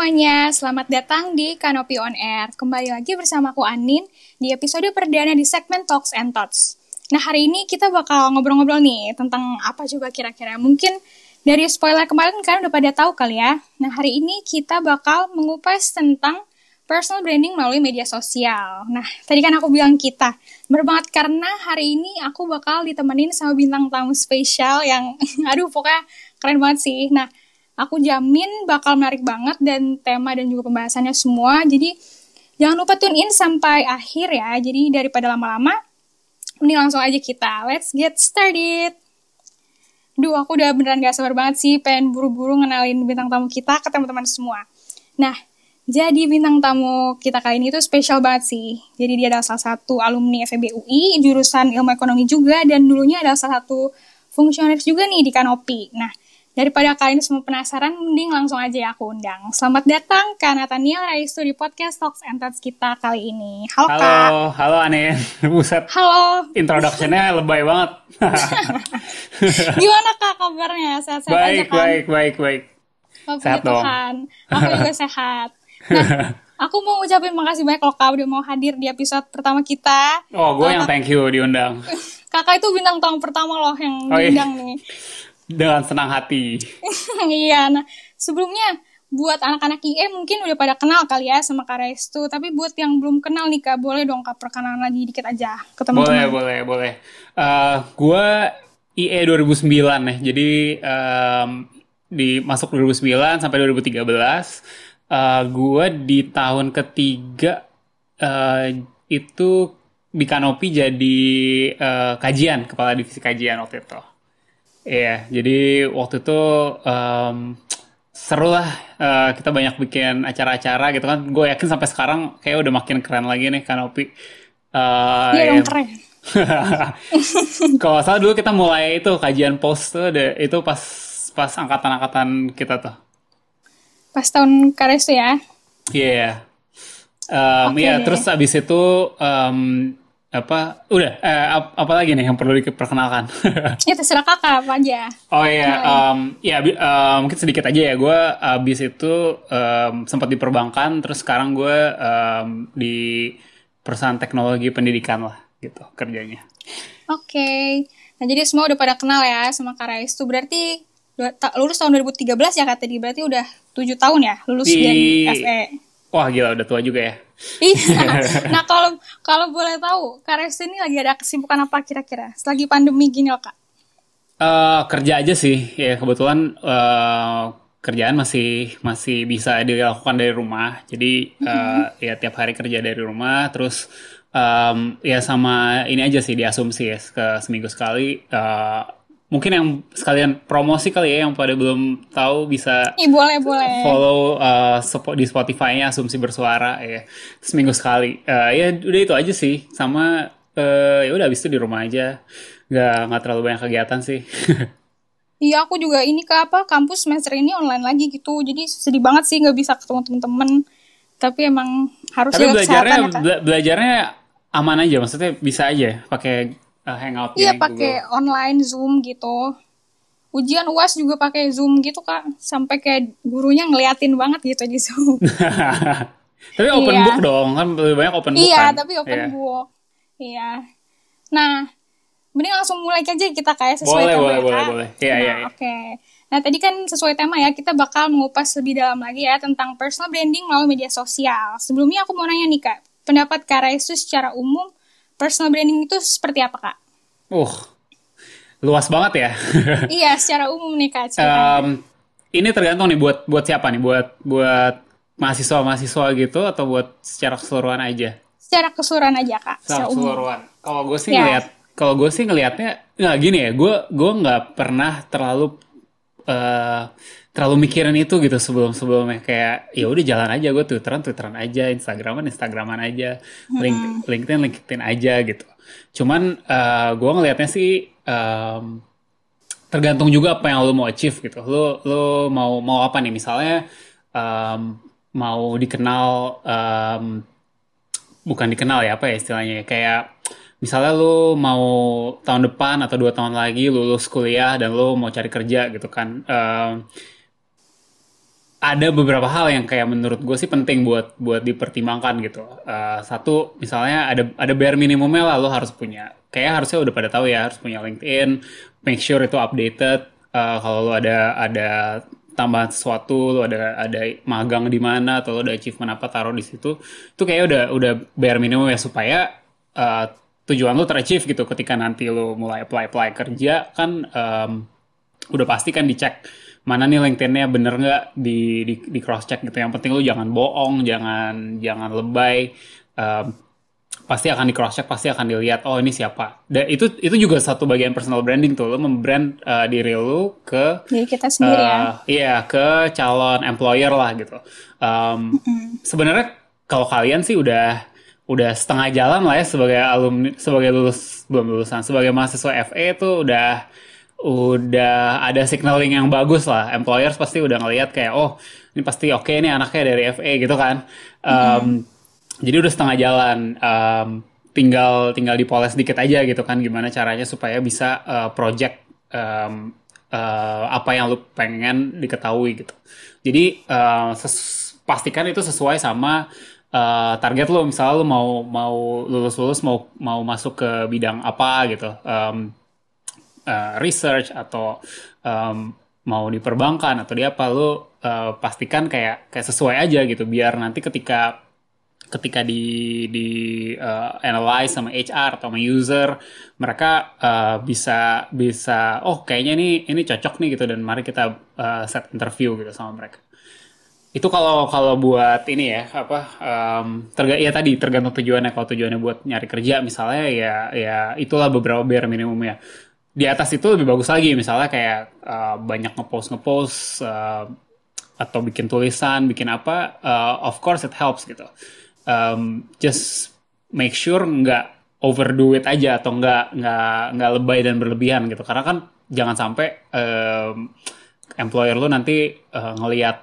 semuanya, selamat datang di Kanopi On Air. Kembali lagi bersama aku Anin di episode perdana di segmen Talks and Thoughts. Nah hari ini kita bakal ngobrol-ngobrol nih tentang apa juga kira-kira. Mungkin dari spoiler kemarin kalian udah pada tahu kali ya. Nah hari ini kita bakal mengupas tentang personal branding melalui media sosial. Nah tadi kan aku bilang kita. Bener banget karena hari ini aku bakal ditemenin sama bintang tamu spesial yang aduh pokoknya keren banget sih. Nah aku jamin bakal menarik banget dan tema dan juga pembahasannya semua. Jadi jangan lupa tune in sampai akhir ya. Jadi daripada lama-lama Mending langsung aja kita. Let's get started. Duh, aku udah beneran gak sabar banget sih pengen buru-buru ngenalin bintang tamu kita ke teman-teman semua. Nah, jadi bintang tamu kita kali ini tuh spesial banget sih. Jadi dia adalah salah satu alumni FEB UI, jurusan ilmu ekonomi juga, dan dulunya adalah salah satu fungsionaris juga nih di Kanopi. Nah, Daripada kalian semua penasaran, mending langsung aja ya aku undang. Selamat datang Kak Nathaniel Raistu di podcast Talks and Talks kita kali ini. Halo, halo Kak. Halo, Ane. Buset. Halo. Introduction-nya lebay banget. Gimana Kak kabarnya? Sehat-sehat baik, aja kan? Baik, baik, baik, Oh, sehat Tuhan. Aku juga sehat. Nah, aku mau ngucapin makasih banyak loh Kak udah mau hadir di episode pertama kita. Oh, gue yang thank you diundang. Kakak itu bintang tamu pertama loh yang oh, diundang iya. nih dengan senang hati. iya, nah sebelumnya buat anak-anak IE mungkin udah pada kenal kali ya sama Kak Restu, tapi buat yang belum kenal nih Kak, boleh dong Kak perkenalan lagi dikit aja ke teman-teman. Boleh, boleh, boleh. Uh, gue IE 2009 ya, jadi um, di masuk 2009 sampai 2013. Uh, gue di tahun ketiga uh, itu di Kanopi jadi uh, kajian, kepala divisi kajian waktu itu. Iya, jadi waktu itu um, seru lah uh, kita banyak bikin acara-acara gitu kan. Gue yakin sampai sekarang kayak udah makin keren lagi nih Kanopi. Uh, iya dong keren. Kalau salah dulu kita mulai itu kajian post tuh deh, itu pas pas angkatan-angkatan kita tuh. Pas tahun kares ya? Iya. Yeah. Um, okay, iya, terus abis itu um, apa udah eh, ap apa lagi nih yang perlu diperkenalkan? Ya terserah kakak apa aja. Oh iya um, ya uh, mungkin sedikit aja ya. Gue abis itu um, sempat di perbankan terus sekarang gue um, di perusahaan teknologi pendidikan lah gitu kerjanya. Oke. Okay. nah jadi semua udah pada kenal ya sama Kak Rais tuh. Berarti lulus tahun 2013 ya kata tadi berarti udah tujuh tahun ya lulus di... dari FE wah gila udah tua juga ya iya. Nah kalau kalau boleh tahu, Kak Restu ini lagi ada kesibukan apa kira-kira? Selagi pandemi gini loh Kak. Uh, kerja aja sih, ya kebetulan uh, kerjaan masih masih bisa dilakukan dari rumah. Jadi uh, mm-hmm. ya tiap hari kerja dari rumah, terus um, ya sama ini aja sih diasumsi ya ke seminggu sekali. Uh, mungkin yang sekalian promosi kali ya yang pada belum tahu bisa Ih, boleh boleh. follow uh, di Spotify-nya Asumsi Bersuara ya. Seminggu sekali. Uh, ya udah itu aja sih. Sama uh, ya udah habis itu di rumah aja. Nggak nggak terlalu banyak kegiatan sih. Iya aku juga ini ke apa kampus semester ini online lagi gitu. Jadi sedih banget sih nggak bisa ketemu temen-temen. Tapi emang harus tapi belajarnya ya, bela belajarnya aman aja. Maksudnya bisa aja pakai uh, hangout iya pakai online zoom gitu ujian uas juga pakai zoom gitu kak sampai kayak gurunya ngeliatin banget gitu di zoom tapi open iya. book dong kan lebih banyak open book iya kan? tapi open yeah. book iya nah mending langsung mulai aja kita kayak sesuai boleh, tema boleh, ya boleh, boleh. Iya, nah, iya, iya. oke okay. nah tadi kan sesuai tema ya kita bakal mengupas lebih dalam lagi ya tentang personal branding melalui media sosial sebelumnya aku mau nanya nih kak pendapat kak Raisu secara umum personal branding itu seperti apa kak? Uh, luas banget ya. iya, secara umum nih kak. Um, ini tergantung nih buat buat siapa nih? Buat buat mahasiswa-mahasiswa gitu atau buat secara keseluruhan aja? Secara keseluruhan aja kak. Secara keseluruhan. Kalau gue sih yeah. ngeliat, kalau gue sih ngelihatnya nggak gini ya. Gue gue nggak pernah terlalu uh, terlalu mikirin itu gitu sebelum sebelumnya kayak ya udah jalan aja gue twitteran twitteran aja instagraman instagraman aja link hmm. linkedin linkedin aja gitu. Cuman uh, gue ngelihatnya sih um, tergantung juga apa yang lo mau achieve gitu. Lo lo mau mau apa nih? Misalnya um, mau dikenal um, bukan dikenal ya apa ya istilahnya? Kayak misalnya lo mau tahun depan atau dua tahun lagi lulus kuliah dan lo mau cari kerja gitu kan um, ada beberapa hal yang kayak menurut gue sih penting buat buat dipertimbangkan gitu. Uh, satu misalnya ada ada bare minimumnya lah lo harus punya. Kayak harusnya udah pada tahu ya harus punya LinkedIn, make sure itu updated. Uh, kalau lo ada ada tambahan sesuatu, lo ada ada magang di mana atau lo ada achievement apa taruh di situ, itu kayak udah udah bare minimum ya supaya uh, tujuan lo terachieve gitu ketika nanti lo mulai apply apply kerja kan um, udah pasti kan dicek mana nih LinkedIn-nya? Bener nggak? Di, di di cross check gitu. Yang penting lu jangan bohong jangan jangan lebay. Um, pasti akan di cross check pasti akan dilihat oh ini siapa? Dan itu itu juga satu bagian personal branding tuh. Lo membrand uh, diri lu ke diri kita sendiri uh, ya iya ke calon employer lah gitu. Um, mm-hmm. sebenarnya kalau kalian sih udah udah setengah jalan lah ya sebagai alumni sebagai lulus belum lulusan sebagai mahasiswa FE itu udah udah ada signaling yang bagus lah. Employers pasti udah ngelihat kayak oh ini pasti oke okay nih anaknya dari FA gitu kan. Um, mm. Jadi udah setengah jalan. Um, tinggal tinggal dipoles dikit aja gitu kan gimana caranya supaya bisa uh, project um, uh, apa yang lu pengen diketahui gitu. Jadi uh, pastikan itu sesuai sama uh, target lo misalnya lo mau mau lulus lulus mau mau masuk ke bidang apa gitu. Um, uh, research atau um, mau di perbankan atau di apa lo uh, pastikan kayak kayak sesuai aja gitu. Biar nanti ketika ketika di di uh, analyze sama HR atau sama user mereka uh, bisa bisa oh kayaknya ini ini cocok nih gitu. Dan mari kita uh, set interview gitu sama mereka. Itu kalau kalau buat ini ya apa um, terga ya tadi tergantung tujuannya. Kalau tujuannya buat nyari kerja misalnya ya ya itulah beberapa bare minimumnya di atas itu lebih bagus lagi. Misalnya kayak uh, banyak ngepost ngepost uh, atau bikin tulisan bikin apa uh, of course it helps gitu. Um, just make sure nggak overdo it aja atau nggak nggak nggak lebay dan berlebihan gitu. Karena kan jangan sampai um, employer lo nanti uh, ngelihat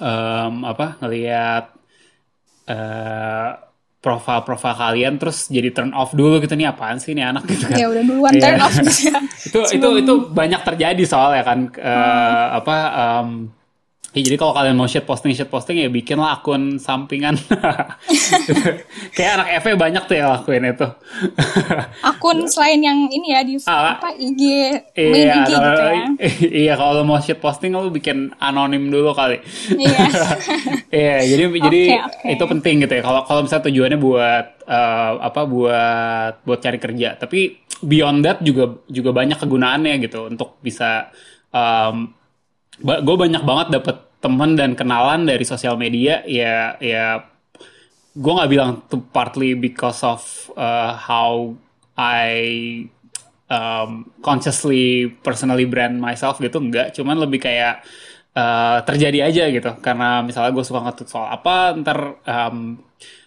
um, apa ngelihat profil-profil kalian terus jadi turn off dulu gitu nih apaan sih ini anak gitu kan. Ya udah duluan turn iya. off gitu ya. itu itu itu banyak terjadi soalnya kan uh, hmm. apa um, Ya, jadi kalau kalian mau shit posting shit posting ya bikinlah akun sampingan. Kayak anak FE banyak tuh yang lakuin itu. akun selain yang ini ya di ah, apa IG main iya, IG gitu ya. Iya kalau mau shit posting lo bikin anonim dulu kali. Iya. Iya jadi okay, jadi okay. itu penting gitu ya. Kalau kalau misalnya tujuannya buat uh, apa buat buat cari kerja, tapi beyond that juga juga banyak kegunaannya gitu untuk bisa um, gue banyak banget dapet temen dan kenalan dari sosial media. Ya ya gue nggak bilang to partly because of uh, how I um, consciously personally brand myself gitu enggak cuman lebih kayak uh, terjadi aja gitu. Karena misalnya gue suka ngetut soal apa ntar um,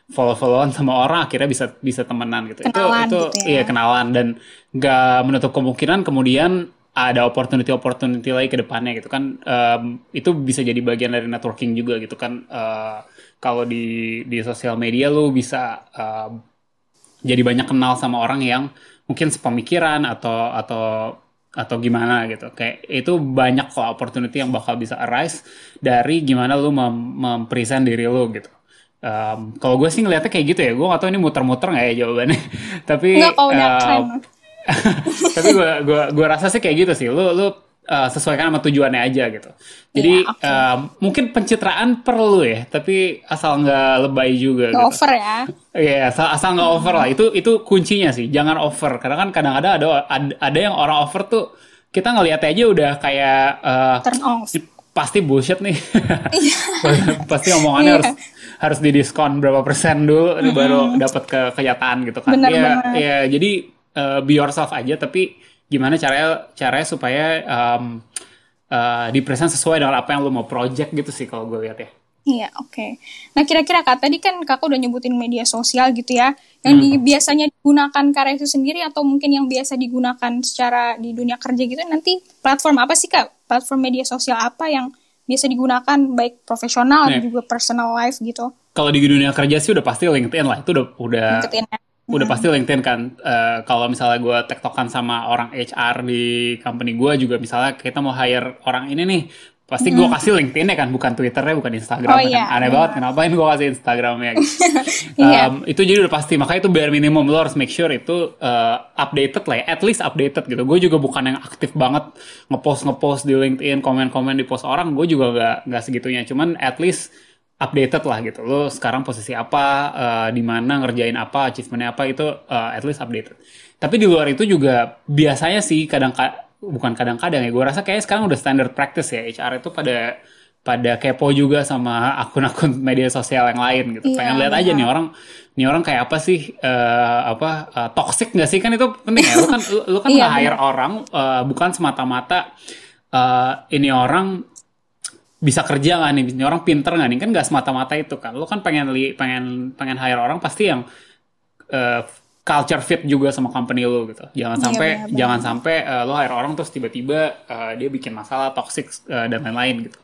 follow-followan sama orang akhirnya bisa bisa temenan gitu. Kenalan itu itu gitu ya. iya kenalan. Dan nggak menutup kemungkinan kemudian ada opportunity-opportunity lagi ke depannya gitu kan. Um, itu bisa jadi bagian dari networking juga gitu kan. Uh, kalau di di sosial media lu bisa uh, jadi banyak kenal sama orang yang mungkin sepemikiran atau atau atau gimana gitu. Kayak itu banyak kok opportunity yang bakal bisa arise dari gimana lu mem mempresent diri lu gitu. Um, kalau gue sih ngeliatnya kayak gitu ya. Gue gak tau ini muter-muter nggak ya jawabannya. Tapi tapi gue gua gua rasa sih kayak gitu sih lu lu uh, sesuaikan sama tujuannya aja gitu jadi ya, okay. uh, mungkin pencitraan perlu ya tapi asal nggak lebay juga gak gitu. over ya Iya, yeah, asal, asal nggak over lah. Itu itu kuncinya sih. Jangan over. Karena kan kadang-kadang ada, ada yang orang over tuh kita ngeliat aja udah kayak uh, turn off. Pasti bullshit nih. Iya. pasti omongannya yeah. harus harus didiskon berapa persen dulu mm -hmm. baru dapat ke kenyataan gitu kan. Iya, iya. Jadi uh, be yourself aja tapi gimana caranya caranya supaya um, uh, dipresent sesuai dengan apa yang lo mau project gitu sih kalau gue lihat ya. Iya, oke. Okay. Nah, kira-kira Kak, tadi kan Kakak udah nyebutin media sosial gitu ya, yang hmm. di, biasanya digunakan karya itu sendiri atau mungkin yang biasa digunakan secara di dunia kerja gitu, nanti platform apa sih Kak? Platform media sosial apa yang biasa digunakan baik profesional dan juga personal life gitu? Kalau di dunia kerja sih udah pasti LinkedIn lah, itu udah udah LinkedIn ya udah hmm. pasti LinkedIn kan. Uh, kalau misalnya gue tektokan sama orang HR di company gue juga misalnya kita mau hire orang ini nih, pasti gue kasih LinkedIn ya kan bukan Twitternya bukan Instagram Oh, kan. iya, aneh banget kenapa gue kasih Instagramnya gitu. Um, itu jadi udah pasti makanya itu bare minimum lo harus make sure itu uh, updated lah ya at least updated gitu gue juga bukan yang aktif banget ngepost ngepost di LinkedIn komen-komen di post orang gue juga gak, nggak segitunya cuman at least updated lah gitu. Lo sekarang posisi apa uh, di mana ngerjain apa achievementnya apa itu uh, at least updated. Tapi di luar itu juga biasanya sih kadang bukan kadang-kadang ya gue rasa kayaknya sekarang udah standard practice ya. HR itu pada pada kepo juga sama akun-akun media sosial yang lain gitu. Iya, pengen lihat aja nih orang nih orang kayak apa sih eh, apa eh, toxic nggak sih? Kan itu penting ya. Lu kan lu, lu kan Iya, nggak hire orang eh, bukan semata-mata eh, ini orang bisa kerja nggak nih? Ini orang pinter nggak nih? Kan nggak semata-mata itu kan. Lu kan pengen li, pengen pengen hire orang pasti yang eh, culture fit juga sama company lu gitu. Jangan Iya, sampai benar-benar. jangan sampai eh, lo hire orang terus tiba-tiba eh, dia bikin masalah toxic eh, dan lain-lain gitu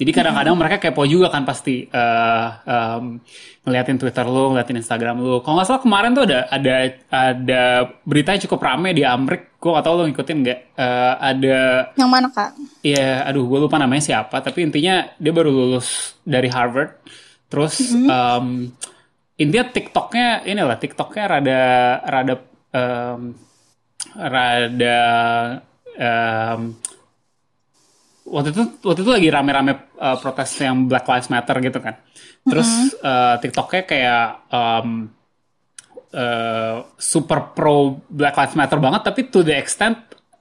jadi kadang-kadang mereka kepo juga kan pasti eh, em, ngeliatin Twitter lu, ngeliatin Instagram lu. Kalau nggak salah kemarin tuh ada ada ada berita yang cukup rame di Amrik. Gue nggak tahu lo ngikutin nggak? Eh, ada Yang mana kak? ya, aduh gue lupa namanya siapa. Tapi intinya dia baru lulus dari Harvard. Terus em, intinya TikToknya ini lah TikToknya rada rada em, rada em, waktu itu waktu itu lagi rame-rame uh, protes yang Black Lives Matter gitu kan. Terus uh, TikToknya kayak um, uh, super pro Black Lives Matter banget, tapi to the extent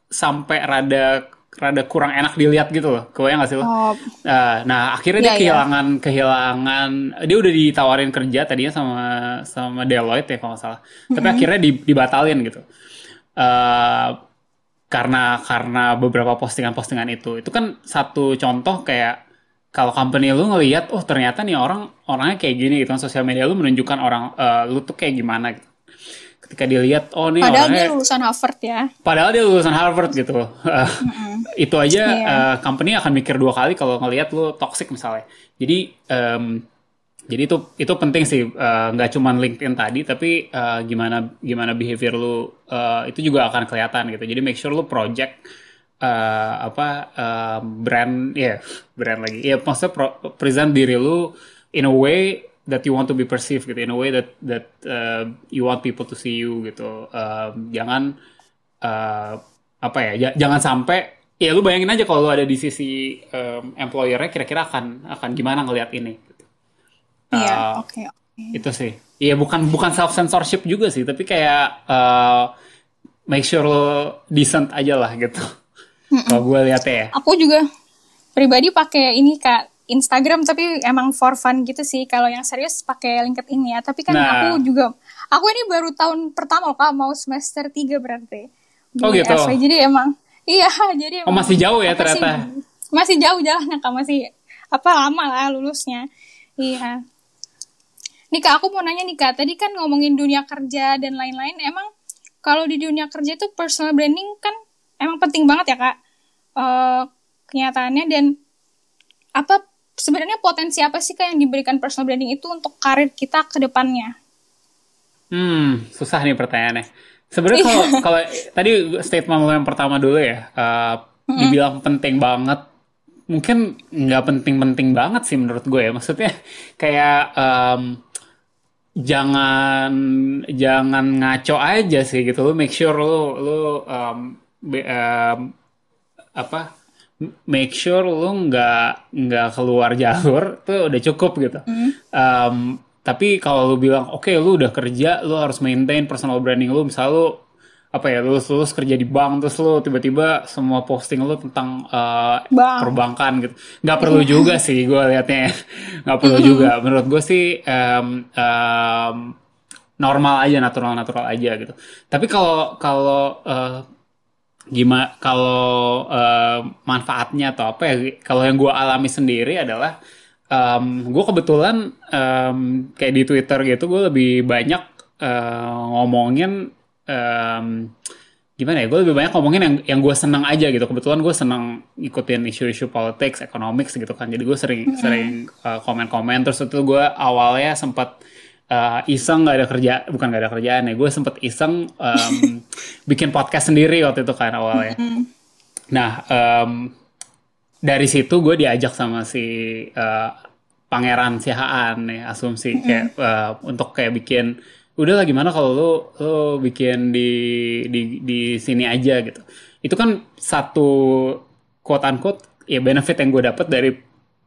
sampai rada rada kurang enak dilihat gitu loh. Kebayang gak sih lo? Oh, Uh, nah akhirnya dia Iya, iya. kehilangan kehilangan dia udah ditawarin kerja tadinya sama sama Deloitte ya kalau nggak salah. Tapi akhirnya di- dibatalin gitu. Uh, karena karena beberapa postingan-postingan itu. Itu kan satu contoh kayak kalau company lu ngelihat oh ternyata nih orang orangnya kayak gini gitu kan. Sosial media lu menunjukkan orang eh, lu tuh kayak gimana gitu. Ketika dilihat oh nih padahal orangnya dia lulusan Harvard ya. padahal dia lulusan Harvard gitu Eh, itu aja Iya. eh, company akan mikir dua kali kalau ngelihat lu toxic misalnya. Jadi em, jadi itu itu penting sih eh, nggak cuman LinkedIn tadi tapi eh, gimana gimana behavior lu eh, itu juga akan kelihatan gitu. Jadi make sure lu project eh, apa eh, brand ya brand lagi. Ya maksudnya pro- present diri lu in a way that you want to be perceived gitu in a way that that uh, you want people to see you gitu. Um, jangan uh, apa ya ja- jangan sampai ya lu bayangin aja kalau lu ada di sisi um, employer-nya kira-kira akan akan gimana ngelihat ini. Iya, Uh, oke. oke. itu sih Iya bukan bukan self censorship juga sih tapi kayak uh, make sure lo decent aja lah gitu kalau gue lihat ya Aku juga pribadi pakai ini kak Instagram tapi emang for fun gitu sih. Kalau yang serius pakai LinkedIn ya. Tapi kan Nah. aku juga aku ini baru tahun pertama loh kak mau semester 3 berarti. Di Oh, gitu. Jadi emang iya jadi oh emang masih jauh ya apa sih, ternyata masih jauh jalannya kak masih apa lama lah lulusnya. Iya. Nih kak, aku mau nanya nih kak, tadi kan ngomongin dunia kerja dan lain-lain, emang kalau di dunia kerja itu personal branding kan emang penting banget ya kak, Eh kenyataannya dan apa sebenarnya potensi apa sih kak yang diberikan personal branding itu untuk karir kita ke depannya? Hmm, susah nih pertanyaannya. Sebenarnya kalau kalau tadi statement lo yang pertama dulu ya, uh, dibilang penting banget. Mungkin nggak penting-penting banget sih menurut gue ya. Maksudnya kayak um, jangan jangan ngaco aja sih gitu. Lu make sure lu lu um, be- um, apa make sure lu nggak nggak keluar jalur tuh udah cukup gitu. Um, tapi kalau lu bilang oke lu udah kerja, lu harus maintain personal branding lu. Misal lu apa ya lulus lulus kerja di bank terus lu tiba-tiba semua posting lu tentang uh, Bank. perbankan gitu. Nggak perlu juga sih gue liatnya. Nggak perlu juga. Menurut gue sih um, um, normal aja, natural-natural aja gitu. Tapi kalau kalau uh, gimana kalau eh, manfaatnya atau apa ya kalau yang gue alami sendiri adalah gue kebetulan em, kayak di Twitter gitu gue lebih banyak eh, ngomongin em, gimana ya gue lebih banyak ngomongin yang yang gue seneng aja gitu. Kebetulan gue seneng ikutin isu-isu politics economics gitu kan. Jadi gue sering sering eh, komen-komen. Terus itu gue awalnya sempat eh, iseng nggak ada kerja bukan nggak ada kerjaan ya. Gue sempet iseng em, bikin podcast sendiri waktu itu kan awalnya. Nah em, dari situ gue diajak sama si uh, pangeran Sihaan nih asumsi mm -hmm. kayak uh, untuk kayak bikin udah lah gimana kalau lo lo bikin di di di sini aja gitu. Itu kan satu quote unquote ya benefit yang gue dapet dari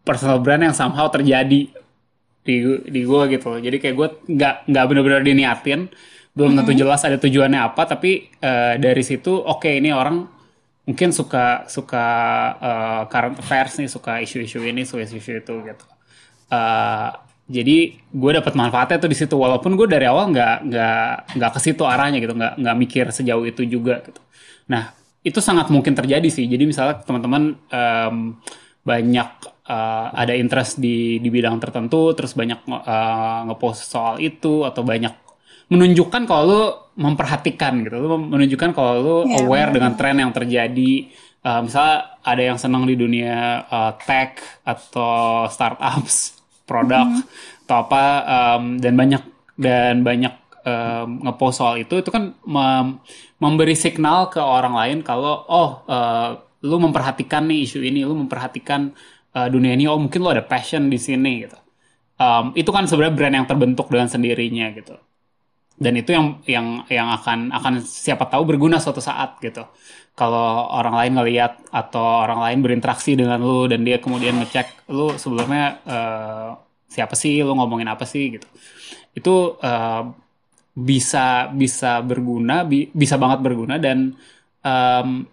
personal brand yang somehow terjadi di di gue gitu jadi kayak gue nggak nggak benar-benar diniatin belum tentu jelas ada tujuannya apa tapi uh, dari situ oke okay, ini orang mungkin suka suka uh, current affairs nih suka isu-isu ini suka isu-isu itu gitu. Uh, jadi gue dapat manfaatnya tuh di situ. Walaupun gue dari awal nggak nggak nggak ke situ arahnya gitu. Nggak nggak mikir sejauh itu juga gitu. Nah itu sangat mungkin terjadi sih. Jadi misalnya teman-teman um, banyak uh, ada interest di di bidang tertentu terus banyak uh, ngepost soal itu atau banyak menunjukkan kalau lu memperhatikan gitu. Lu menunjukkan kalau lu yeah, aware dengan tren yang terjadi. Uh, misalnya ada yang senang di dunia uh, tech atau startups produk mm -hmm. atau apa um, dan banyak dan banyak um, ngepost soal itu itu kan mem memberi signal ke orang lain kalau oh uh, lu memperhatikan nih isu ini lu memperhatikan uh, dunia ini oh mungkin lu ada passion di sini gitu. Um, itu kan sebenarnya brand yang terbentuk dengan sendirinya gitu. Dan itu yang yang yang akan akan siapa tahu berguna suatu saat gitu kalau orang lain ngelihat atau orang lain berinteraksi dengan lu dan dia kemudian ngecek lu sebelumnya uh, siapa sih lu ngomongin apa sih gitu. Itu uh, bisa bisa berguna bi bisa banget berguna dan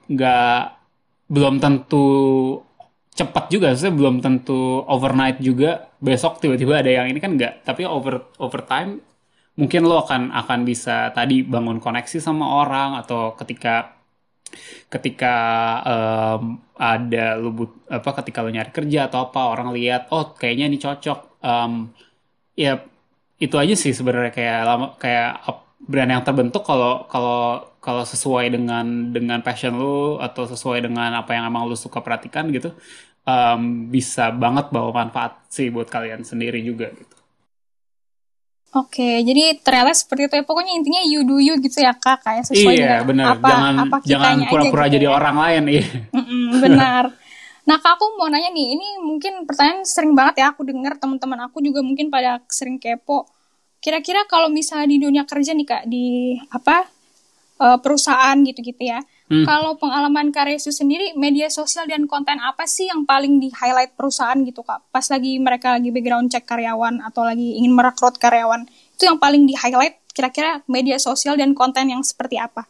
nggak um, belum tentu cepat juga, saya belum tentu overnight juga. Besok tiba-tiba ada yang ini kan nggak, tapi over overtime mungkin lo akan akan bisa tadi bangun koneksi sama orang atau ketika ketika um, ada lu but, apa ketika lo nyari kerja atau apa orang lihat oh kayaknya ini cocok um, ya itu aja sih sebenarnya kayak lama kayak brand yang terbentuk kalau kalau kalau sesuai dengan dengan passion lu atau sesuai dengan apa yang emang lu suka perhatikan gitu um, bisa banget bawa manfaat sih buat kalian sendiri juga gitu. Oke, jadi ternyata seperti itu ya. Pokoknya intinya you do you gitu ya kak, kayak sesuai iya, dengan bener. apa jangan, apa jangan pura-pura gitu jadi ya. orang lain. Iya. benar. Nah kak aku mau nanya nih, ini mungkin pertanyaan sering banget ya aku dengar teman-teman aku juga mungkin pada sering kepo. Kira-kira kalau misalnya di dunia kerja nih kak, di apa uh, perusahaan gitu-gitu ya, Hmm. Kalau pengalaman Karesu sendiri, media sosial dan konten apa sih yang paling di highlight perusahaan gitu kak? Pas lagi mereka lagi background check karyawan atau lagi ingin merekrut karyawan, itu yang paling di highlight kira-kira media sosial dan konten yang seperti apa?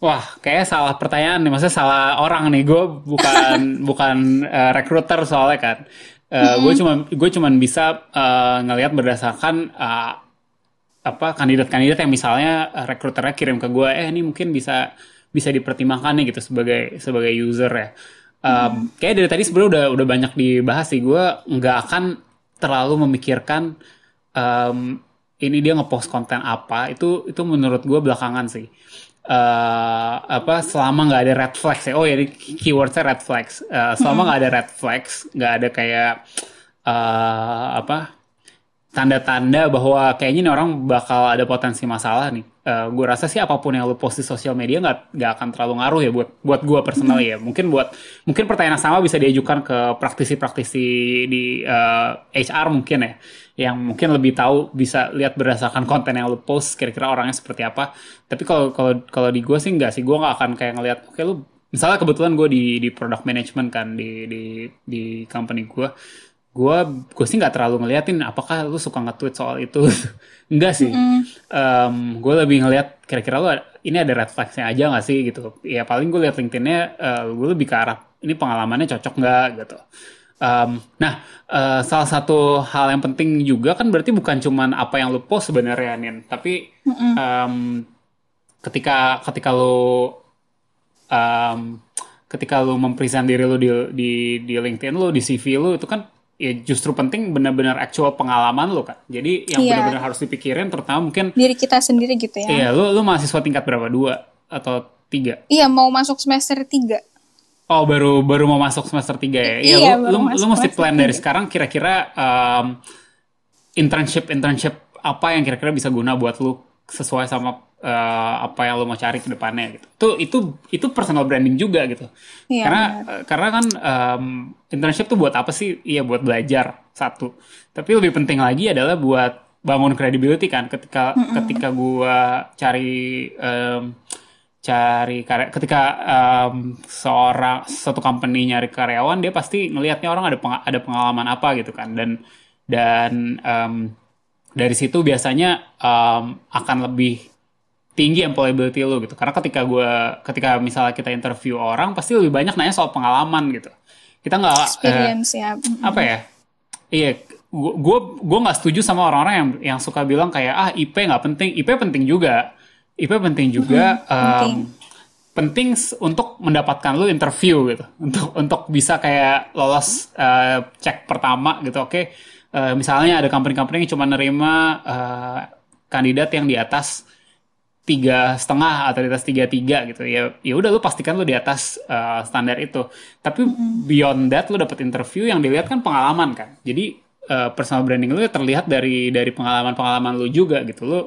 Wah, kayak salah pertanyaan nih, maksudnya salah orang nih. Gue bukan bukan uh, recruiter soalnya kan. Uh, mm -hmm. Gue cuma gue cuma bisa uh, ngelihat berdasarkan uh, apa kandidat-kandidat yang misalnya rekruternya kirim ke gue, eh ini mungkin bisa bisa dipertimbangkan nih gitu sebagai sebagai user ya. Um, hmm. Kayak dari tadi sebenarnya udah udah banyak dibahas sih. Gue nggak akan terlalu memikirkan um, ini dia ngepost konten apa. Itu itu menurut gue belakangan sih. Uh, apa selama nggak ada red flags ya. Oh ya keywordnya red flags. Uh, selama hmm. nggak hmm. ada red flags, nggak ada kayak uh, apa tanda-tanda bahwa kayaknya nih orang bakal ada potensi masalah nih. Uh, eh, gue rasa sih apa pun yang lo post di sosial media nggak nggak akan terlalu ngaruh ya buat buat gue personal ya. Mungkin buat mungkin pertanyaan sama bisa diajukan ke praktisi-praktisi di uh, eh, HR mungkin ya, yang mungkin lebih tahu bisa lihat berdasarkan konten yang lo post kira-kira orangnya seperti apa. Tapi kalau kalau kalau di gue sih nggak sih, gue nggak akan kayak ngelihat oke okay, lo misalnya kebetulan gue di di product management kan di di di company gue gue gue sih nggak terlalu ngeliatin apakah lu suka nge-tweet soal itu. Enggak sih. Mm. um, gue lebih ngeliat kira-kira lu ini ada red flagsnya aja nggak sih gitu. Ya paling gue liat LinkedInnya uh, gue lebih ke arah ini pengalamannya cocok nggak gitu. Um, nah uh, salah satu hal yang penting juga kan berarti bukan cuman apa yang lu post sebenarnya nin. Tapi mm -mm. Um, ketika ketika lu um, ketika lu mempresent diri lu di di di LinkedIn lu di CV lu itu kan ya justru penting benar-benar actual pengalaman lo kan. Jadi yang iya. benar-benar harus dipikirin terutama mungkin diri kita sendiri gitu ya. Iya, lu lu mahasiswa tingkat berapa? Dua atau tiga? Iya, mau masuk semester tiga. Oh, baru baru mau masuk semester tiga ya. Iya, iya lu, lu, lu mesti plan dari sekarang kira-kira um, internship internship apa yang kira-kira bisa guna buat lu sesuai sama uh, apa yang lo mau cari ke depannya gitu. Itu itu itu personal branding juga gitu. Iya, karena benar. karena kan um, internship tuh buat apa sih? Iya buat belajar satu. Tapi lebih penting lagi adalah buat bangun credibility kan. Ketika mm -hmm. ketika gue cari um, cari karya ketika um, seorang satu company nyari karyawan dia pasti ngelihatnya orang ada peng, ada pengalaman apa gitu kan dan dan um, dari situ biasanya um, akan lebih tinggi employability lo gitu karena ketika gue ketika misalnya kita interview orang pasti lebih banyak nanya soal pengalaman gitu kita nggak experience uh, ya apa ya iya gue gue nggak setuju sama orang-orang yang yang suka bilang kayak ah IP nggak penting IP penting juga IP penting juga. Mm-hmm. Um, penting. penting untuk mendapatkan lu interview gitu, untuk untuk bisa kayak lolos uh, cek pertama gitu. Oke, okay. uh, misalnya ada company-company yang cuma nerima uh, kandidat yang di atas tiga setengah atau di atas tiga tiga gitu ya ya udah lu pastikan lu di atas uh, standar itu tapi mm-hmm. beyond that lu dapet interview yang dilihat kan pengalaman kan jadi uh, personal branding lu terlihat dari dari pengalaman pengalaman lu juga gitu lu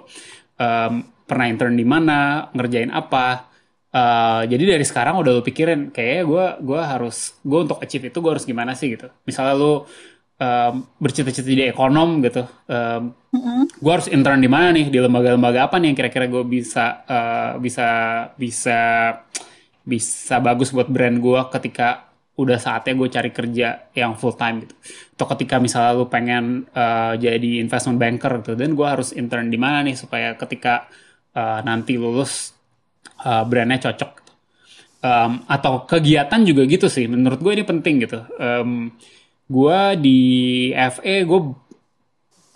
um, pernah intern di mana, ngerjain apa. Uh, jadi dari sekarang udah lu pikirin kayak gue gue harus gue untuk achieve itu gue harus gimana sih gitu. Misalnya lu um, bercita-cita jadi ekonom gitu, um, mm-hmm. gue harus intern di mana nih? Di lembaga-lembaga apa nih yang kira-kira gue bisa uh, bisa bisa bisa bagus buat brand gue ketika udah saatnya gue cari kerja yang full time gitu. Atau ketika misalnya lu pengen uh, jadi investment banker gitu, dan gue harus intern di mana nih supaya ketika uh, nanti lulus uh, brandnya cocok um, atau kegiatan juga gitu sih. Menurut gue ini penting gitu. Um, gue di FE gue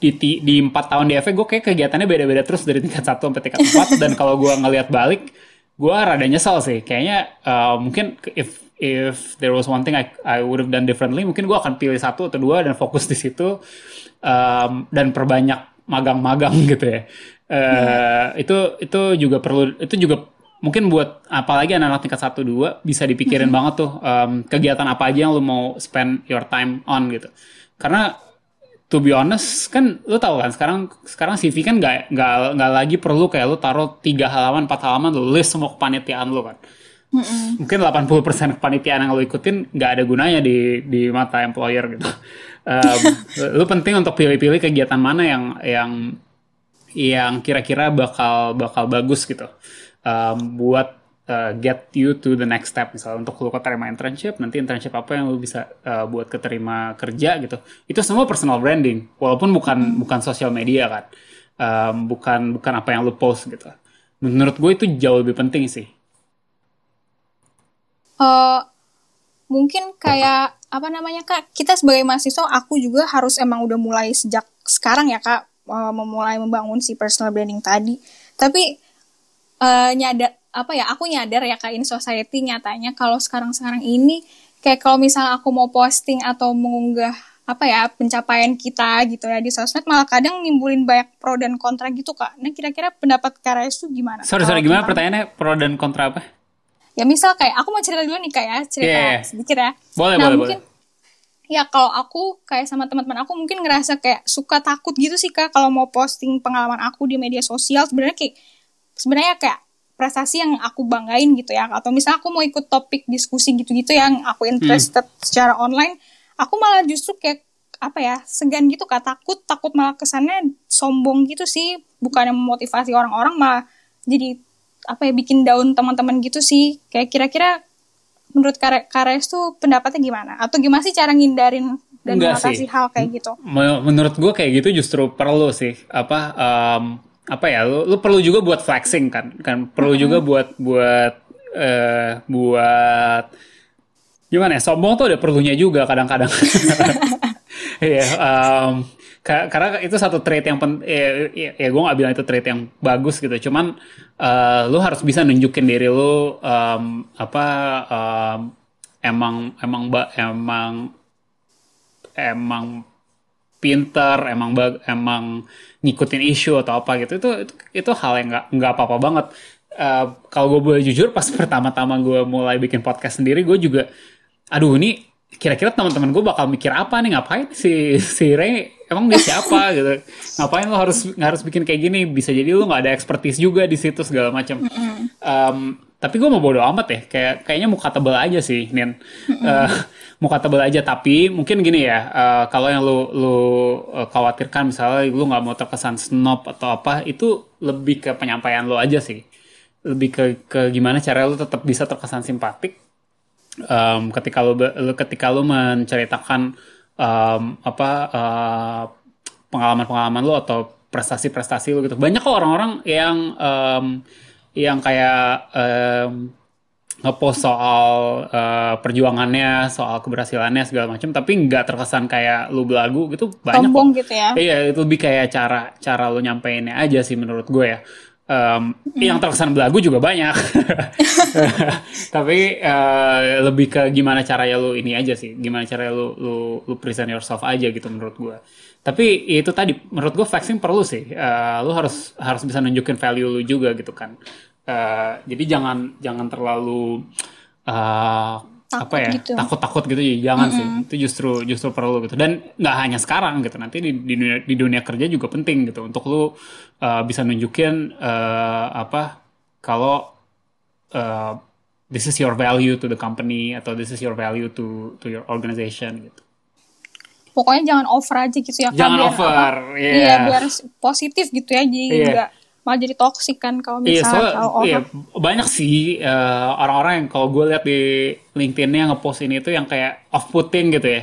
di di empat tahun di FE gue kayak kegiatannya beda-beda terus dari tingkat satu sampai tingkat empat. Dan kalau gue ngelihat balik gue rada nyesel sih. Kayaknya uh, mungkin if if there was one thing I I would have done differently mungkin gue akan pilih satu atau dua dan fokus di situ um, dan perbanyak magang-magang gitu ya. Uh, itu itu juga perlu itu juga mungkin buat apalagi anak-anak tingkat satu dua bisa dipikirin hmm. banget tuh um, kegiatan apa aja yang lu mau spend your time on gitu karena to be honest kan lu tahu kan sekarang sekarang CV kan nggak nggak nggak lagi perlu kayak lu taruh tiga halaman empat halaman lu list semua kepanitiaan lu kan Mm-mm. mungkin 80% kepanitiaan yang lu ikutin nggak ada gunanya di di mata employer gitu um, lu penting untuk pilih-pilih kegiatan mana yang yang yang kira-kira bakal bakal bagus gitu um, buat uh, get you to the next step. Misalnya untuk lu keterima internship nanti internship apa yang lu bisa uh, buat keterima kerja gitu. Itu semua personal branding walaupun bukan bukan sosial media kan. Um, bukan bukan apa yang lu post gitu. Menurut gue itu jauh lebih penting sih. Uh, mungkin kayak apa namanya kak? Kita sebagai mahasiswa aku juga harus emang udah mulai sejak sekarang ya kak. Uh, memulai membangun si personal branding tadi. Tapi uh, nyadar apa ya aku nyadar ya kak in society nyatanya kalau sekarang sekarang ini kayak kalau misalnya aku mau posting atau mengunggah apa ya pencapaian kita gitu ya di sosmed malah kadang nimbulin banyak pro dan kontra gitu kak. Nah kira-kira pendapat Kak itu gimana? Sorry sorry gimana pertanyaannya pro dan kontra apa? Ya misal kayak aku mau cerita dulu nih kak ya cerita yeah. Iya. sedikit ya. Boleh nah, boleh mungkin, boleh ya kalau aku kayak sama teman-teman aku mungkin ngerasa kayak suka takut gitu sih kak kalau mau posting pengalaman aku di media sosial sebenarnya kayak sebenarnya kayak prestasi yang aku banggain gitu ya atau misalnya aku mau ikut topik diskusi gitu-gitu yang aku interested hmm. secara online aku malah justru kayak apa ya segan gitu kak takut takut malah kesannya sombong gitu sih bukan yang memotivasi orang-orang malah jadi apa ya bikin daun teman-teman gitu sih kayak kira-kira menurut Kares tuh pendapatnya gimana? Atau gimana sih cara ngindarin dan mengatasi hal kayak gitu? Menurut gue kayak gitu justru perlu sih. Apa um, apa ya? Lu, lu perlu juga buat flexing kan? Kan perlu hmm. juga buat buat uh, buat gimana ya? Sombong tuh ada perlunya juga kadang-kadang. Iya. um, karena itu satu trait yang pen, ya, ya, ya gue gak bilang itu trait yang bagus gitu cuman uh, lu harus bisa nunjukin diri lu um, apa um, emang emang emang emang pinter emang bag, emang ngikutin isu atau apa gitu. Itu itu, itu hal yang nggak nggak apa apa banget. Uh, kalau gue boleh jujur pas pertama-tama gue mulai bikin podcast sendiri gue juga aduh ini kira-kira teman-teman gue bakal mikir apa nih? Ngapain si si Ray? Emang dia siapa? Gitu. Ngapain lo harus harus bikin kayak gini? Bisa jadi lo nggak ada expertise juga di situ segala macam. Um, tapi gue mau bodo amat ya kayak kayaknya muka tebel aja sih Nin. Uh, muka tebel aja. Tapi mungkin gini ya uh, kalau yang lu lu uh, khawatirkan misalnya lu nggak mau terkesan snob atau apa itu lebih ke penyampaian lo aja sih. Lebih ke ke gimana cara lu tetap bisa terkesan simpatik. Um, ketika lu, lu ketika lu menceritakan um, apa uh, pengalaman-pengalaman lu atau prestasi-prestasi lu gitu. Banyak kok orang-orang yang um, yang kayak um, ngepost soal uh, perjuangannya, soal keberhasilannya segala macam, tapi nggak terkesan kayak lu belagu gitu banyak. Sombong gitu ya? Iya itu lebih kayak cara cara lu nyampeinnya aja sih menurut gue ya. Um, mm. Yang terkesan belagu juga banyak, tapi uh, lebih ke gimana caranya lu ini aja sih, gimana cara lu lu lu present yourself aja gitu menurut gue. Tapi itu tadi menurut gue flexing perlu sih. Uh, lu harus harus bisa nunjukin value lu juga gitu kan. Uh, jadi jangan jangan terlalu uh, takut apa ya gitu. takut-takut gitu ya jangan mm -hmm. sih itu justru justru perlu gitu dan nggak hanya sekarang gitu nanti di, di dunia di dunia kerja juga penting gitu untuk lu uh, bisa nunjukin uh, apa kalau uh, this is your value to the company atau this is your value to to your organization gitu pokoknya jangan over aja gitu ya jangan biar, over apa, yeah. iya biar positif gitu ya jadi yeah. enggak malah jadi toxic kan kalau iya, misalnya iya, so, kalau iya, banyak sih uh, orang-orang yang kalau gue lihat di LinkedIn-nya ngepost ini tuh yang kayak off-putting gitu ya.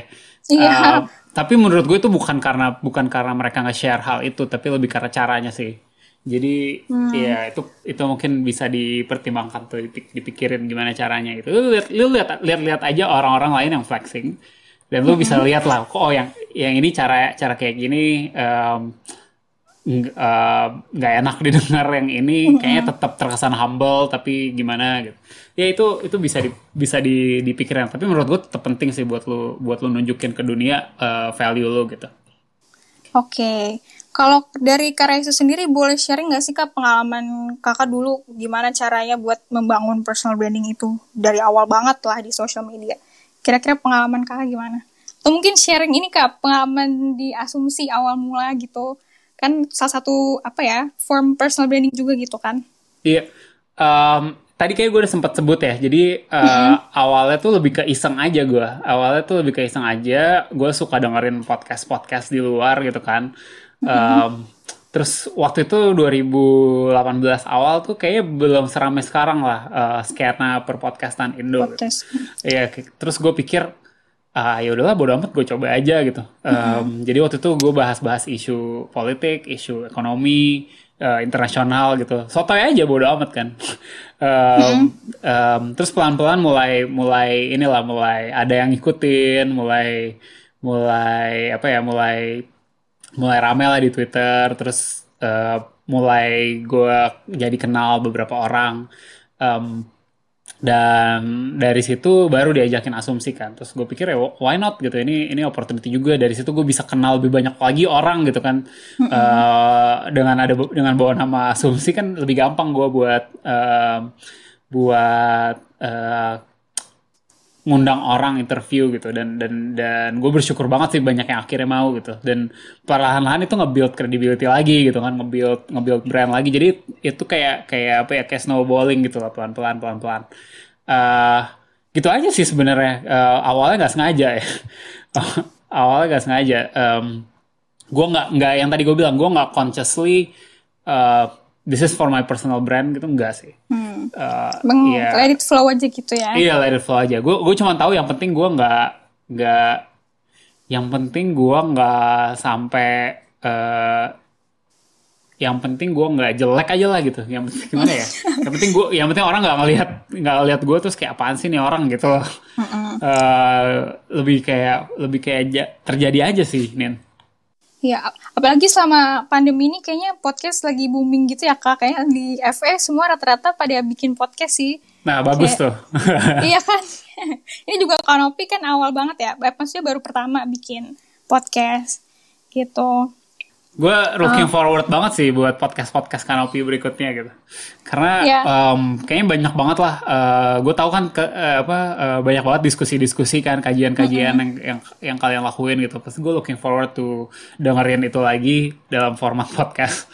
Iya. Uh, tapi menurut gue itu bukan karena bukan karena mereka nge-share hal itu, tapi lebih karena caranya sih. Jadi hmm. ya itu itu mungkin bisa dipertimbangkan tuh dipikirin gimana caranya gitu. Lu lihat lu lihat lihat lihat aja orang-orang lain yang flexing dan lu bisa lihat lah kok oh yang yang ini cara cara kayak gini um, nggak uh, enak didengar yang ini kayaknya tetap terkesan humble tapi gimana gitu. Ya itu itu bisa di, bisa di, dipikirin tapi menurut gue tetap penting sih buat lu buat lu nunjukin ke dunia uh, value lu gitu. Oke. Okay. kalau dari Karaisu sendiri boleh sharing nggak sih kak pengalaman kakak dulu? Gimana caranya buat membangun personal branding itu? Dari awal banget lah di social media. Kira-kira pengalaman kakak gimana? Atau mungkin sharing ini kak, pengalaman di asumsi awal mula gitu. Kan salah satu apa ya, form personal branding juga gitu kan? Iya. Um, tadi kayak gue udah sempat sebut ya. Jadi uh, mm-hmm. awalnya tuh lebih ke iseng aja gue. Awalnya tuh lebih ke iseng aja. Gue suka dengerin podcast-podcast di luar gitu kan. Um, mm-hmm Terus waktu itu 2018 awal tuh kayaknya belum seramai sekarang lah uh, skena perpodcastan Indo. Podcast. Iya, terus gue pikir ah ya udahlah bodo amat gue coba aja gitu. Um. Jadi waktu itu gue bahas-bahas isu politik, isu ekonomi, uh, internasional gitu. Sotoy aja bodo amat kan. um, um, terus pelan-pelan mulai mulai inilah mulai ada yang ngikutin, mulai mulai apa ya mulai mulai rame lah di Twitter terus uh, mulai gue jadi kenal beberapa orang um, dan dari situ baru diajakin asumsi kan. Terus gue pikir ya why not? Gitu. Ini ini opportunity juga. Dari situ gue bisa kenal lebih banyak lagi orang gitu kan. Mm-hmm. uh, dengan ada dengan bawa nama asumsi kan lebih gampang gue buat uh, buat uh, ngundang orang interview gitu. Dan dan dan gue bersyukur banget sih banyak yang akhirnya mau gitu. Dan perlahan-lahan itu nge-build credibility lagi gitu kan nge-build nge-build brand lagi. Jadi itu kayak kayak apa ya kayak snowballing gitu lah pelan-pelan pelan-pelan. Uh, gitu aja sih sebenarnya. Uh, awalnya nggak sengaja ya. Awalnya nggak sengaja. Um, gue nggak nggak yang tadi gue bilang gue nggak consciously uh, this is for my personal brand gitu enggak sih. Hmm. Uh, Bang, yeah. let it flow aja gitu ya. Iya, let it flow aja. Gue gue cuma tahu yang penting gue nggak nggak yang penting gue nggak sampai uh, yang penting gue nggak jelek aja lah gitu. Yang penting gimana ya? yang penting gue, yang penting orang nggak ngelihat nggak ngelihat gue terus kayak apaan sih nih orang gitu. Uh -uh. Uh, lebih kayak lebih kayak terjadi aja sih, Nin. Ya, apalagi selama pandemi ini kayaknya podcast lagi booming gitu ya kak. Kayaknya di FE semua rata-rata pada bikin podcast sih. Nah, bagus Kayak, tuh. iya kan? ini juga Kanopi kan awal banget ya. Maksudnya baru pertama bikin podcast gitu. Gue looking uh. forward banget sih buat podcast podcast kanopi berikutnya gitu karena yeah. um, kayaknya banyak banget lah uh, gue tahu kan ke, uh, apa uh, banyak banget diskusi-diskusi kan kajian-kajian mm -hmm. yang, yang yang kalian lakuin gitu pasti gue looking forward to dengerin itu lagi dalam format podcast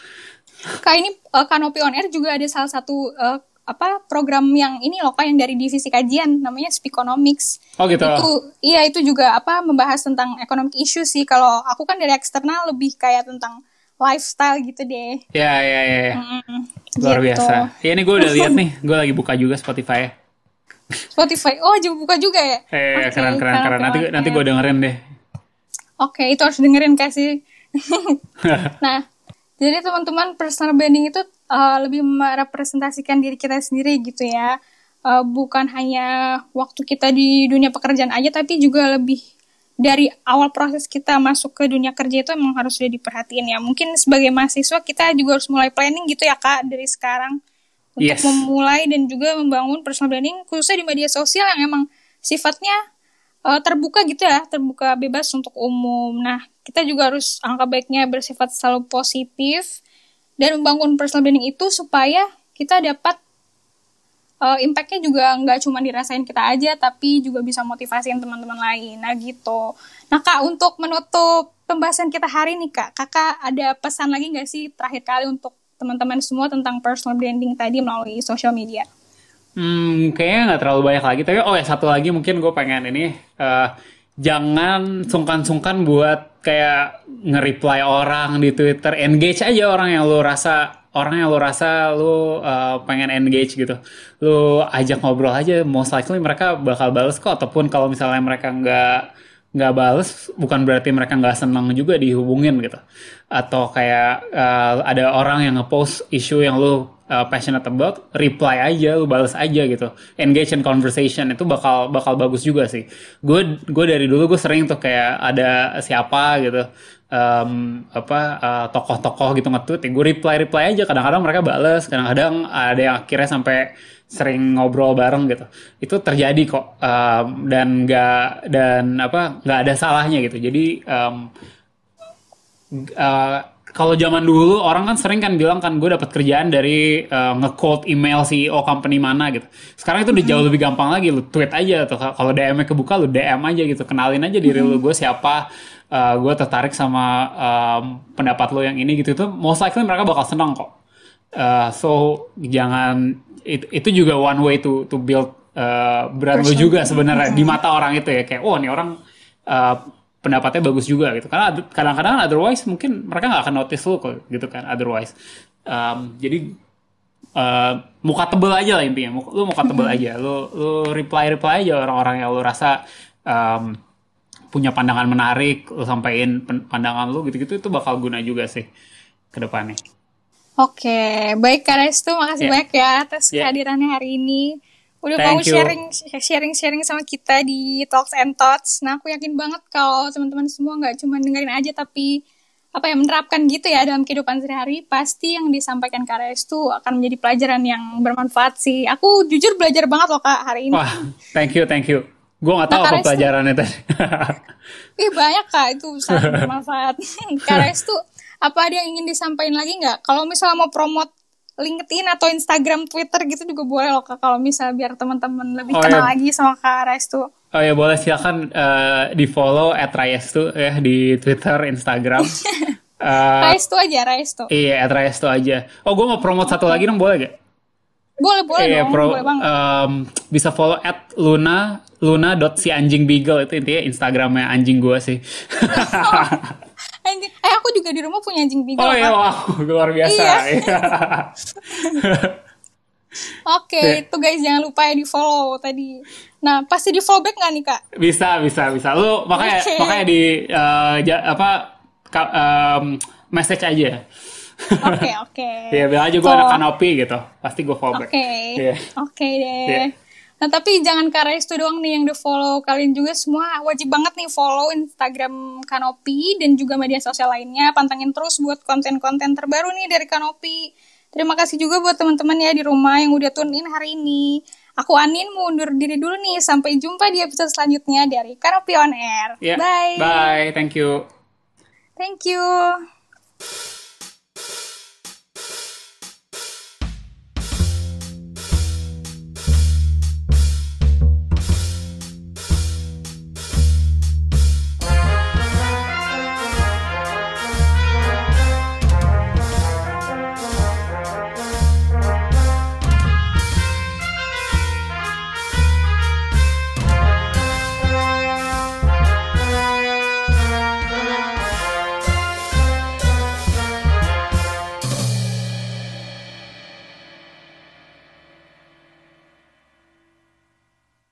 kayak ini uh, kanopi on air juga ada salah satu uh, apa program yang ini loh kak yang dari divisi kajian namanya Speakonomics. Oh gitu. Itu iya itu juga apa membahas tentang economic issue sih. Kalau aku kan dari eksternal lebih kayak tentang lifestyle gitu deh. Ya ya ya. ya. Mm, Luar gitu. biasa. Ya ini gue udah lihat nih, gue lagi buka juga Spotify. Spotify. Oh, juga buka juga ya? Eh, okay, keren keren keren. Nanti okay. nanti gue dengerin deh. Oke, okay, itu harus dengerin kasih. nah, jadi teman-teman personal branding itu uh, lebih merepresentasikan diri kita sendiri gitu ya. Uh, bukan hanya waktu kita di dunia pekerjaan aja, tapi juga lebih dari awal proses kita masuk ke dunia kerja itu emang harus sudah diperhatiin ya. Mungkin sebagai mahasiswa kita juga harus mulai planning gitu ya kak dari sekarang untuk yes. memulai dan juga membangun personal branding khususnya di media sosial yang emang sifatnya uh, terbuka gitu ya, terbuka bebas untuk umum. Nah kita juga harus angka baiknya bersifat selalu positif dan membangun personal branding itu supaya kita dapat uh, impactnya juga nggak cuma dirasain kita aja tapi juga bisa motivasiin teman-teman lain nah gitu nah kak untuk menutup pembahasan kita hari ini kak kakak ada pesan lagi nggak sih terakhir kali untuk teman-teman semua tentang personal branding tadi melalui social media Hmm, kayaknya nggak terlalu banyak lagi. Tapi oh ya satu lagi mungkin gue pengen ini uh, jangan sungkan-sungkan buat kayak nge-reply orang di Twitter, engage aja orang yang lo rasa orang yang lo rasa lo uh, pengen engage gitu. Lo ajak ngobrol aja, most likely mereka bakal bales kok. Ataupun kalau misalnya mereka nggak nggak bales bukan berarti mereka nggak senang juga dihubungin gitu. Atau kayak uh, ada orang yang ngepost isu yang lo uh, passionate about, reply aja, lu balas aja gitu. Engage in conversation itu bakal bakal bagus juga sih. Gue gue dari dulu gue sering tuh kayak ada siapa gitu um, apa uh, tokoh-tokoh gitu nge-tweet, ya gue reply reply aja. Kadang-kadang mereka balas, kadang-kadang ada yang akhirnya sampai sering ngobrol bareng gitu. Itu terjadi kok um, dan nggak dan apa nggak ada salahnya gitu. Jadi um, uh, kalau zaman dulu orang kan sering kan bilang kan gue dapat kerjaan dari uh, nge-quote email CEO company mana gitu. Sekarang itu udah jauh lebih gampang lagi lu tweet aja atau kalau DM-nya kebuka lu DM aja gitu. Kenalin aja diri lu gue siapa, uh, gue tertarik sama um, pendapat lo yang ini gitu itu most likely mereka bakal senang kok. Uh, so jangan it, itu juga one way to to build uh, brand lo juga sebenarnya di mata orang itu ya kayak oh nih orang uh, pendapatnya bagus juga gitu. Karena kadang-kadang otherwise mungkin mereka nggak akan notice lo kok gitu kan otherwise. Um, jadi uh, muka tebel aja lah intinya. Lu muka tebel aja. Lu lu reply reply aja orang-orang yang lu rasa um, punya pandangan menarik lu sampaikan pandangan lu gitu-gitu itu bakal guna juga sih ke depannya. Oke, baik Kak Restu, makasih yeah. banyak ya atas yeah. kehadirannya hari ini udah Thank mau sharing sharing sharing sama kita di Talks and Thoughts. Nah, aku yakin banget kalau teman-teman semua nggak cuma dengerin aja tapi apa ya menerapkan gitu ya dalam kehidupan sehari-hari pasti yang disampaikan Kak itu akan menjadi pelajaran yang bermanfaat sih. Aku jujur belajar banget loh Kak hari ini. Wah, thank you, thank you. Gue gak tahu nah, apa pelajarannya tadi. Ih banyak Kak, itu sangat bermanfaat. Kak itu apa ada yang ingin disampaikan lagi nggak? Kalau misalnya mau promote LinkedIn atau Instagram, Twitter gitu juga boleh loh kak kalau misal biar teman-teman lebih oh, kenal iya. lagi sama kak Restu. Oh ya boleh silakan uh, di follow at Restu ya di Twitter, Instagram. uh, Restu aja Restu. Iya at Restu aja. Oh gue mau promote satu lagi dong boleh gak? Boleh boleh iya, dong. Pro, boleh banget. Um, bisa follow at Luna Luna dot si anjing beagle itu intinya Instagramnya anjing gue sih. anjing. Eh aku juga di rumah punya anjing beagle. Oh iya, wow, luar biasa. Iya. iya. Oke, okay, itu guys jangan lupa ya di follow tadi. Nah, pasti di follow back nggak nih kak? Bisa, bisa, bisa. Lu makanya okay. makanya di uh, ja, apa ka, um, message aja. Oke, okay, oke. Okay. ya, bilang aja gue so, anak kanopi gitu. Pasti gue follow back. Oke. Yeah. Oke okay deh. Yeah. Nah tapi jangan karena itu doang nih yang di follow kalian juga semua wajib banget nih follow Instagram Kanopi dan juga media sosial lainnya pantengin terus buat konten-konten terbaru nih dari Kanopi. Terima kasih juga buat teman-teman ya di rumah yang udah tune in hari ini. Aku Anin mau undur diri dulu nih sampai jumpa di episode selanjutnya dari Kanopi on Air. Yeah. Bye. Bye. Thank you. Thank you.